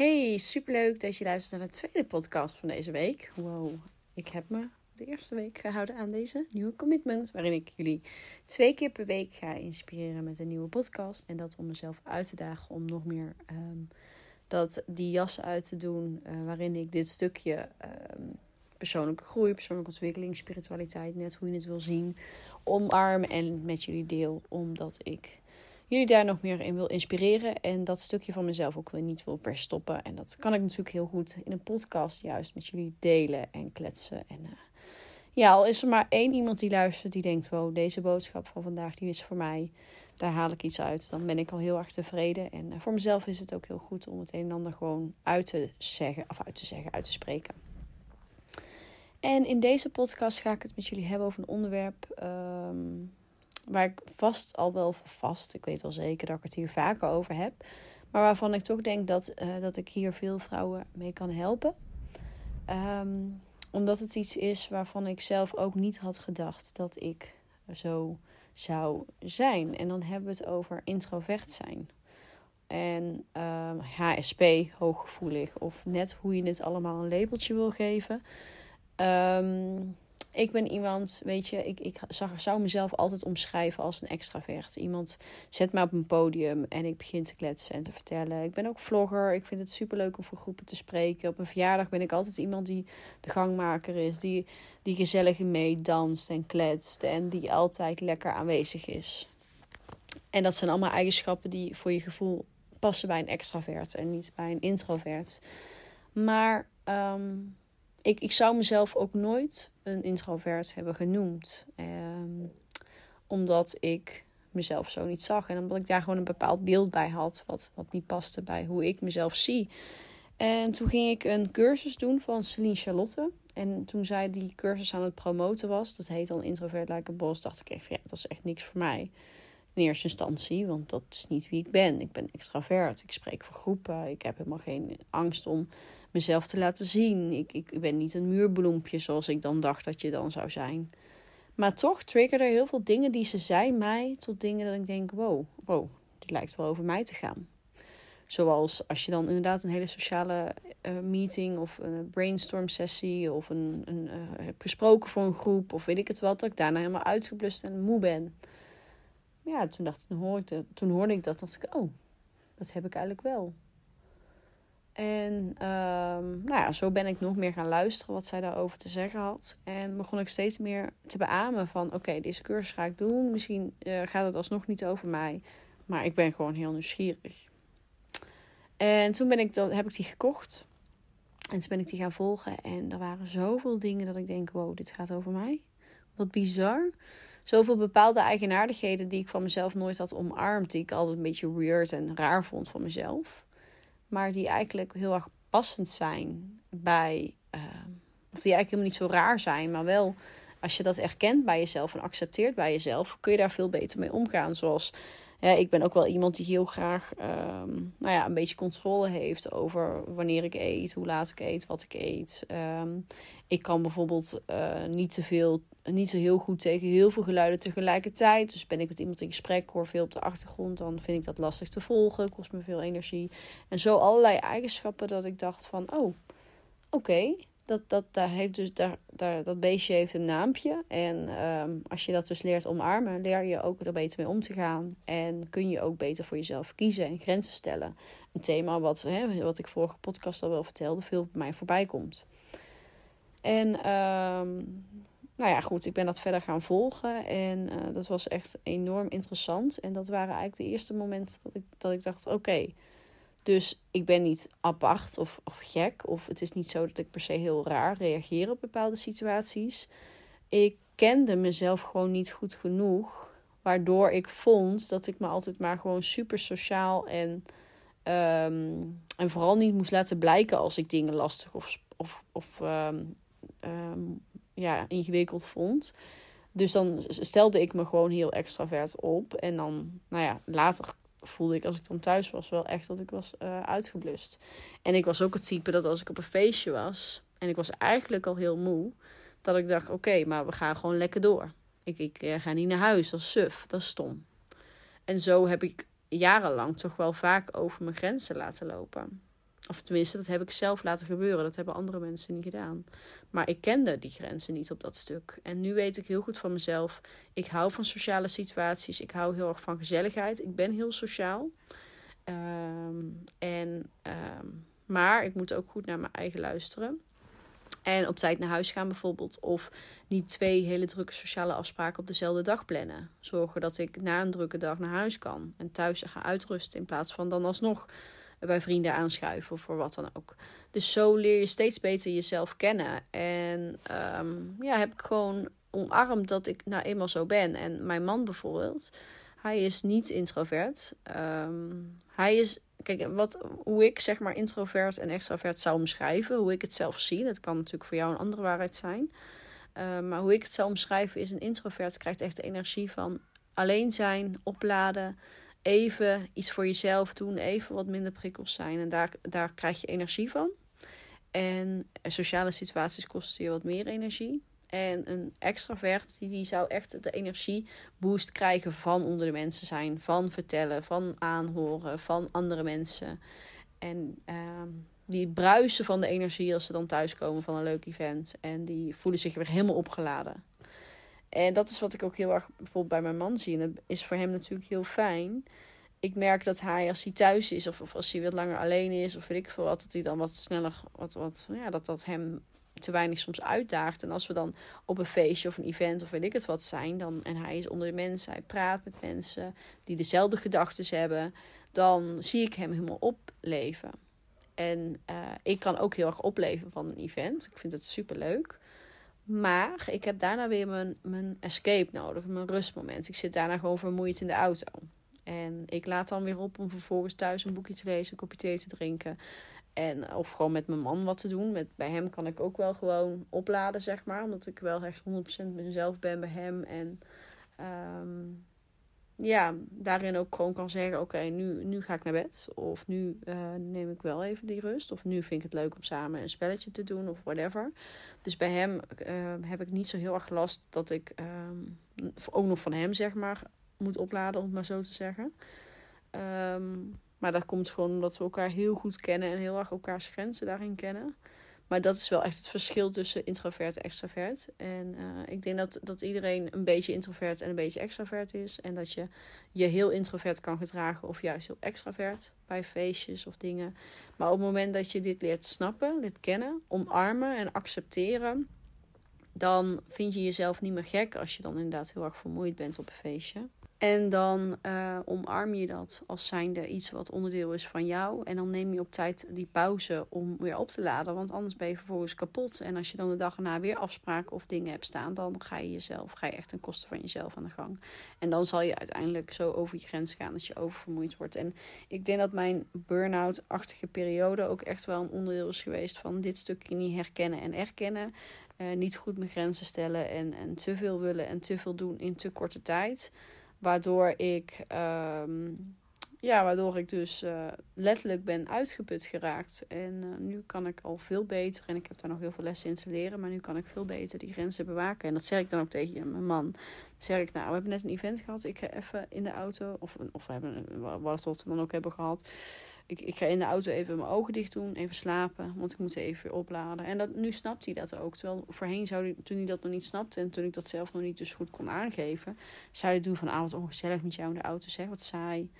Hey, superleuk dat je luistert naar de tweede podcast van deze week. Wow, ik heb me de eerste week gehouden aan deze nieuwe commitment. Waarin ik jullie twee keer per week ga inspireren met een nieuwe podcast. En dat om mezelf uit te dagen om nog meer ehm, dat, die jas uit te doen. Uh, waarin ik dit stukje ehm, persoonlijke groei, persoonlijke ontwikkeling, spiritualiteit, net hoe je het wil zien, omarm en met jullie deel. Omdat ik jullie daar nog meer in wil inspireren. En dat stukje van mezelf ook weer niet wil verstoppen. En dat kan ik natuurlijk heel goed in een podcast juist met jullie delen en kletsen. En uh, ja, al is er maar één iemand die luistert die denkt: wow, deze boodschap van vandaag die is voor mij. Daar haal ik iets uit. Dan ben ik al heel erg tevreden. En uh, voor mezelf is het ook heel goed om het een en ander gewoon uit te zeggen. Of uit te zeggen, uit te spreken. En in deze podcast ga ik het met jullie hebben over een onderwerp. Um, waar ik vast al wel vast, ik weet wel zeker dat ik het hier vaker over heb, maar waarvan ik toch denk dat, uh, dat ik hier veel vrouwen mee kan helpen. Um, omdat het iets is waarvan ik zelf ook niet had gedacht dat ik zo zou zijn. En dan hebben we het over introvert zijn. En um, ehm, HSP, hooggevoelig, of net hoe je het allemaal een labeltje wil geven. Um, ik ben iemand, weet je, ik, ik zag, zou mezelf altijd omschrijven als een extravert. Iemand zet me op een podium en ik begin te kletsen en te vertellen. Ik ben ook vlogger. Ik vind het superleuk om voor groepen te spreken. Op een verjaardag ben ik altijd iemand die de gangmaker is. Die, die gezellig mee danst en kletst. En die altijd lekker aanwezig is. En dat zijn allemaal eigenschappen die voor je gevoel passen bij een extravert en niet bij een introvert. Maar um, ik, ik zou mezelf ook nooit een introvert hebben genoemd. Ehm, omdat ik mezelf zo niet zag. En omdat ik daar gewoon een bepaald beeld bij had. Wat, wat niet paste bij hoe ik mezelf zie. En toen ging ik een cursus doen van Celine Charlotte. En toen zij die cursus aan het promoten was, dat heet dan Introvert Like a Boss, dacht ik echt, ja, dat is echt niks voor mij. In eerste instantie, want dat is niet wie ik ben. Ik ben extravert, ik spreek voor groepen, ik heb helemaal geen angst om mezelf te laten zien. Ik, ik ben niet een muurbloempje zoals ik dan dacht dat je dan zou zijn. Maar toch triggerde heel veel dingen die ze zei mij tot dingen dat ik denk: wow, wow, dit lijkt wel over mij te gaan. Zoals als je dan inderdaad een hele sociale uh, meeting of een brainstorm sessie of een, een uh, hebt gesproken voor een groep of weet ik het wat, dat ik daarna helemaal uitgeblust en moe ben. Ja, toen dacht toen hoorde, toen hoorde ik dat, dacht ik, oh, dat heb ik eigenlijk wel. En um, nou ja, zo ben ik nog meer gaan luisteren wat zij daarover te zeggen had. En begon ik steeds meer te beamen van... oké, deze cursus ga ik doen. Misschien uh, gaat het alsnog niet over mij. Maar ik ben gewoon heel nieuwsgierig. En toen ben ik dat, heb ik die gekocht. En toen ben ik die gaan volgen. En er waren zoveel dingen dat ik denk... wow, dit gaat over mij. Wat bizar. Zoveel bepaalde eigenaardigheden die ik van mezelf nooit had omarmd. Die ik altijd een beetje weird en raar vond van mezelf maar die eigenlijk heel erg passend zijn bij, uh, of die eigenlijk helemaal niet zo raar zijn, maar wel als je dat erkent bij jezelf en accepteert bij jezelf, kun je daar veel beter mee omgaan. Zoals ik ben ook wel iemand die heel graag um, nou ja, een beetje controle heeft over wanneer ik eet, hoe laat ik eet, wat ik eet. Um, ik kan bijvoorbeeld uh, niet te veel, niet zo heel goed tegen heel veel geluiden tegelijkertijd. Dus ben ik met iemand in gesprek, hoor veel op de achtergrond, dan vind ik dat lastig te volgen, kost me veel energie. En zo allerlei eigenschappen dat ik dacht van, oh, oké, dat, dat, daar heeft dus, daar, daar, dat beestje heeft een naampje. En um, als je dat dus leert omarmen, leer je ook er beter mee om te gaan. En kun je ook beter voor jezelf kiezen en grenzen stellen. Een thema wat, hè, wat ik vorige podcast al wel vertelde, veel bij mij voorbij komt. En um, nou ja, goed, ik ben dat verder gaan volgen. En uh, dat was echt enorm interessant. En dat waren eigenlijk de eerste momenten dat ik, dat ik dacht: oké. Dus ik ben niet apart of, of gek. Of het is niet zo dat ik per se heel raar reageer op bepaalde situaties. Ik kende mezelf gewoon niet goed genoeg. Waardoor ik vond dat ik me altijd maar gewoon super sociaal en, um, en vooral niet moest laten blijken als ik dingen lastig of, of, of ehm, ehm, ja, ingewikkeld vond. Dus dan stelde ik me gewoon heel extravert op. En dan, nou ja, later voelde ik als ik dan thuis was wel echt dat ik was uh, uitgeblust. En ik was ook het type dat als ik op een feestje was en ik was eigenlijk al heel moe, dat ik dacht: oké, maar we gaan gewoon lekker door. Ik, ik eh, ga niet naar huis, dat is suf, dat is stom. En zo heb ik jarenlang toch wel vaak over mijn grenzen laten lopen. Of tenminste, dat heb ik zelf laten gebeuren. Dat hebben andere mensen niet gedaan. Maar ik kende die grenzen niet op dat stuk. En nu weet ik heel goed van mezelf. Ik hou van sociale situaties. Ik hou heel erg van gezelligheid. Ik ben heel sociaal. Ehm, en, ehm, maar ik moet ook goed naar mijn eigen luisteren. En op tijd naar huis gaan bijvoorbeeld. Of niet twee hele drukke sociale afspraken op dezelfde dag plannen. Zorgen dat ik na een drukke dag naar huis kan. En thuis ga uitrusten. In plaats van dan alsnog bij vrienden aanschuiven of voor wat dan ook. Dus zo leer je steeds beter jezelf kennen. En um, ja, heb ik gewoon omarmd dat ik nou eenmaal zo ben. En mijn man bijvoorbeeld, hij is niet introvert. Um, hij is, kijk, wat, hoe ik zeg maar introvert en extrovert zou omschrijven, hoe ik het zelf zie, dat kan natuurlijk voor jou een andere waarheid zijn. Um, maar hoe ik het zou omschrijven is: een introvert krijgt echt de energie van alleen zijn, opladen, even iets voor jezelf doen, even wat minder prikkels zijn. En daar, daar krijg je energie van. En sociale situaties kosten je wat meer energie. En een extravert, die, die zou echt de energieboost krijgen van onder de mensen zijn. Van vertellen, van aanhoren, van andere mensen. En uh, die bruisen van de energie als ze dan thuiskomen van een leuk event. En die voelen zich weer helemaal opgeladen. En dat is wat ik ook heel erg bijvoorbeeld bij mijn man zie. En dat is voor hem natuurlijk heel fijn. Ik merk dat hij, als hij thuis is of, of als hij wat langer alleen is, of weet ik veel wat, dat hij dan wat sneller, wat, wat, ja, dat dat hem te weinig soms uitdaagt. En als we dan op een feestje of een event of weet ik het wat zijn, dan, en hij is onder de mensen, hij praat met mensen die dezelfde gedachten hebben, dan zie ik hem helemaal opleven. En uh, ik kan ook heel erg opleven van een event. Ik vind het super leuk. Maar ik heb daarna weer mijn, mijn escape nodig, mijn rustmoment. Ik zit daarna gewoon vermoeid in de auto. En ik laat dan weer op om vervolgens thuis een boekje te lezen, een kopje thee te drinken. En, of gewoon met mijn man wat te doen. Met, bij hem kan ik ook wel gewoon opladen, zeg maar. Omdat ik wel echt 100% mezelf ben bij hem. En um, ja, daarin ook gewoon kan zeggen: Oké, nu, nu ga ik naar bed. Of nu uh, neem ik wel even die rust. Of nu vind ik het leuk om samen een spelletje te doen. Of whatever. Dus bij hem uh, heb ik niet zo heel erg last dat ik um, ook nog van hem, zeg maar, moet opladen, om het maar zo te zeggen. Um, maar dat komt gewoon omdat we elkaar heel goed kennen en heel erg elkaars grenzen daarin kennen. Maar dat is wel echt het verschil tussen introvert en extravert. En uh, ik denk dat, dat iedereen een beetje introvert en een beetje extravert is. En dat je je heel introvert kan gedragen of juist heel extravert bij feestjes of dingen. Maar op het moment dat je dit leert snappen, leert kennen, omarmen en accepteren. Dan vind je jezelf niet meer gek als je dan inderdaad heel erg vermoeid bent op een feestje. En dan uh, omarm je dat als zijnde iets wat onderdeel is van jou. En dan neem je op tijd die pauze om weer op te laden. Want anders ben je vervolgens kapot. En als je dan de dag erna weer afspraken of dingen hebt staan, dan ga je jezelf, ga je echt ten koste van jezelf aan de gang. En dan zal je uiteindelijk zo over je grens gaan dat je oververmoeid wordt. En ik denk dat mijn burn-out-achtige periode ook echt wel een onderdeel is geweest van dit stukje niet herkennen en erkennen. Uh, niet goed mijn grenzen stellen en, en te veel willen en te veel doen in te korte tijd. Waardoor ik, um, ja, waardoor ik dus uh, letterlijk ben uitgeput geraakt. En uh, nu kan ik al veel beter, en ik heb daar nog heel veel lessen in te leren, maar nu kan ik veel beter die grenzen bewaken. En dat zeg ik dan ook tegen mijn man. Dan zeg ik, nou, we hebben net een event gehad. Ik ga even in de auto, of, of we hebben wat we dan ook hebben gehad. Ik, ik ga in de auto even mijn ogen dicht doen, even slapen, want ik moet even opladen. En dat, nu snapt hij dat ook. Terwijl voorheen zou hij, toen hij dat nog niet snapte en toen ik dat zelf nog niet dus goed kon aangeven, zou hij doen van, ah, wat ongezellig met jou in de auto, zeg, wat saai.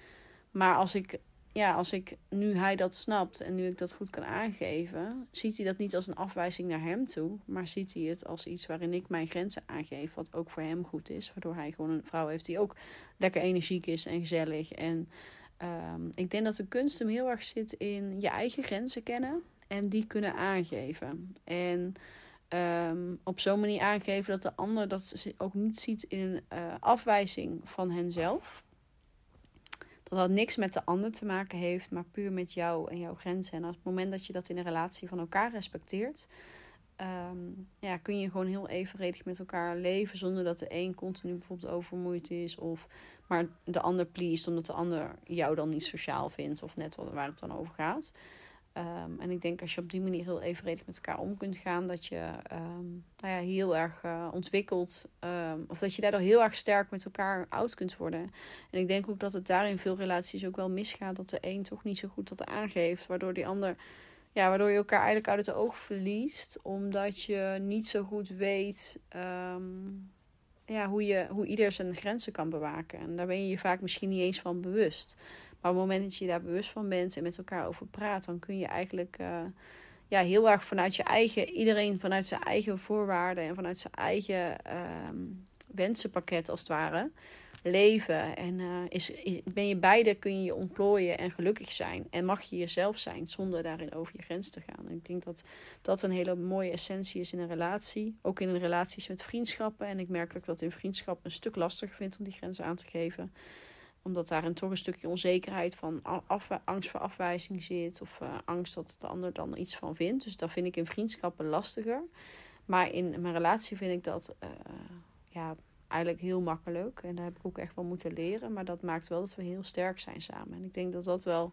Maar als ik, ja, als ik, nu hij dat snapt en nu ik dat goed kan aangeven, ziet hij dat niet als een afwijzing naar hem toe, maar ziet hij het als iets waarin ik mijn grenzen aangeef, wat ook voor hem goed is. Waardoor hij gewoon een vrouw heeft die ook lekker energiek is en gezellig en Um, ik denk dat de kunst hem heel erg zit in je eigen grenzen kennen en die kunnen aangeven. En um, op zo'n manier aangeven dat de ander dat ook niet ziet in een uh, afwijzing van henzelf. Dat dat niks met de ander te maken heeft, maar puur met jou en jouw grenzen. En op het moment dat je dat in een relatie van elkaar respecteert, ehm, ja, kun je gewoon heel evenredig met elkaar leven zonder dat de een continu bijvoorbeeld overmoeid is of maar de ander pleest omdat de ander jou dan niet sociaal vindt of net waar het dan over gaat. Ehm, en ik denk als je op die manier heel evenredig met elkaar om kunt gaan, dat je um, nou ja, heel erg uh, ontwikkelt. Um, of dat je daardoor heel erg sterk met elkaar oud kunt worden. En ik denk ook dat het daar in veel relaties ook wel misgaat. Dat de een toch niet zo goed dat aangeeft. Waardoor die ander. Ja, waardoor je elkaar eigenlijk uit het oog verliest. Omdat je niet zo goed weet ja, hoe, je, hoe ieder zijn grenzen kan bewaken. En daar ben je je vaak misschien niet eens van bewust. Maar op het moment dat je daar bewust van bent en met elkaar over praat, dan kun je eigenlijk uh, ja, heel erg vanuit je eigen, iedereen vanuit zijn eigen voorwaarden en vanuit zijn eigen uh, wensenpakket als het ware leven. En uh, is, ben je beide, kun je je ontplooien en gelukkig zijn. En mag je jezelf zijn zonder daarin over je grens te gaan. En ik denk dat dat een hele mooie essentie is in een relatie. Ook in een relaties met vriendschappen. En ik merk ik dat in vriendschap een stuk lastiger vind om die grenzen aan te geven omdat daarin toch een stukje onzekerheid van angst voor afwijzing zit. Of uh, angst dat de ander dan iets van vindt. Dus dat vind ik in vriendschappen lastiger. Maar in mijn relatie vind ik dat uh, ja, eigenlijk heel makkelijk. En daar heb ik ook echt wel moeten leren. Maar dat maakt wel dat we heel sterk zijn samen. En ik denk dat dat wel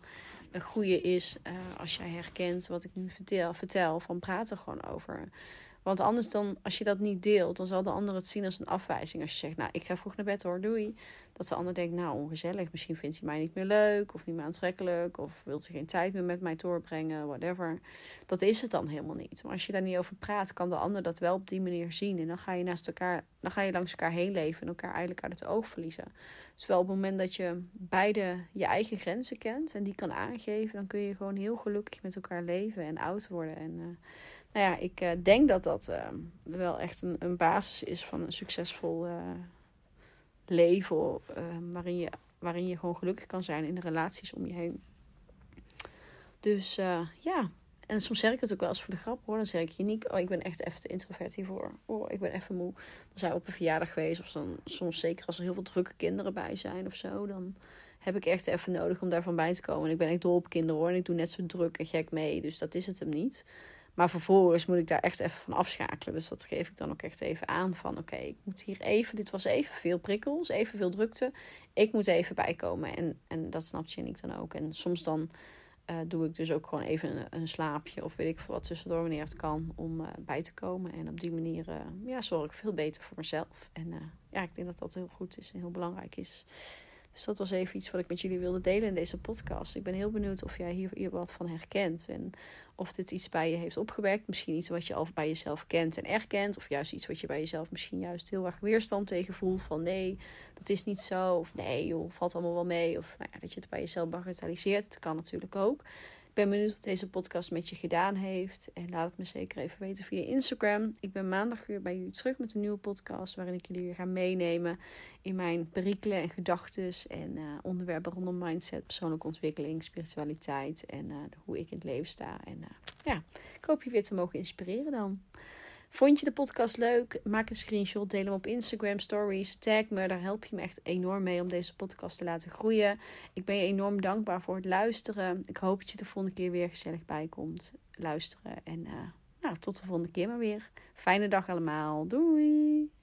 een goede is uh, als jij herkent wat ik nu vertel, vertel. Van praten gewoon over. Want anders dan, als je dat niet deelt, dan zal de ander het zien als een afwijzing. Als je zegt, nou, ik ga vroeg naar bed hoor, doei. Dat de ander denkt, nou, ongezellig. Misschien vindt hij mij niet meer leuk of niet meer aantrekkelijk. Of wil ze geen tijd meer met mij doorbrengen, whatever. Dat is het dan helemaal niet. Maar als je daar niet over praat, kan de ander dat wel op die manier zien. En dan ga je naast elkaar, dan ga je langs elkaar heen leven en elkaar eigenlijk uit het oog verliezen. Dus wel op het moment dat je beide je eigen grenzen kent en die kan aangeven, dan kun je gewoon heel gelukkig met elkaar leven en oud worden. En uh, nou ja, ik uh, denk dat dat uh, wel echt een, een basis is van een succesvol leven. waarin, je, waarin je gewoon gelukkig kan zijn in de relaties om je heen. Dus ja, en soms zeg ik het ook wel eens voor de grap hoor. Dan zeg ik je niet, oh ik ben echt even te introvert hiervoor. Oh, ik ben even moe. Dan zijn we op een verjaardag geweest. Of dan soms zeker als er heel veel drukke kinderen bij zijn of zo. Dan heb ik echt even nodig om daarvan bij te komen. En ik ben echt dol op kinderen hoor. En ik doe net zo druk en gek mee. Dus dat is het hem niet. Maar vervolgens moet ik daar echt even van afschakelen. Dus dat geef ik dan ook echt even aan. Van oké, ik moet hier even. Dit was even veel prikkels, even veel drukte. Ik moet even bijkomen. En, en dat snapt je en ik dan ook. En soms dan uh, doe ik dus ook gewoon even een, slaapje of weet ik wat tussendoor wanneer het kan om uh, bij te komen. En op die manier uh, ja, zorg ik veel beter voor mezelf. En ja, ik denk dat dat heel goed is en heel belangrijk is. Dus dat was even iets wat ik met jullie wilde delen in deze podcast. Ik ben heel benieuwd of jij hier, wat van herkent. En of dit iets bij je heeft opgewerkt. Misschien iets wat je al bij jezelf kent en erkent. Of juist iets wat je bij jezelf misschien juist heel erg weerstand tegen voelt. Van nee, dat is niet zo. Of nee, joh, valt allemaal wel mee. Of nou ja, dat je het bij jezelf bagatelliseert. Dat kan natuurlijk ook ben benieuwd wat deze podcast met je gedaan heeft. En laat het me zeker even weten via Instagram. Ik ben maandag weer bij jullie terug met een nieuwe podcast. Waarin ik jullie weer ga meenemen in mijn perikelen en gedachten. En uh, onderwerpen rondom mindset, persoonlijke ontwikkeling, spiritualiteit. En uh, hoe ik in het leven sta. En uh, ja, ik hoop je weer te mogen inspireren dan. Vond je de podcast leuk? Maak een screenshot, deel hem op Instagram stories, tag me. Daar help je me echt enorm mee om deze podcast te laten groeien. Ik ben je enorm dankbaar voor het luisteren. Ik hoop dat je de volgende keer weer gezellig bij komt luisteren. En uh, nou, tot de volgende keer maar weer. Fijne dag allemaal. Doei!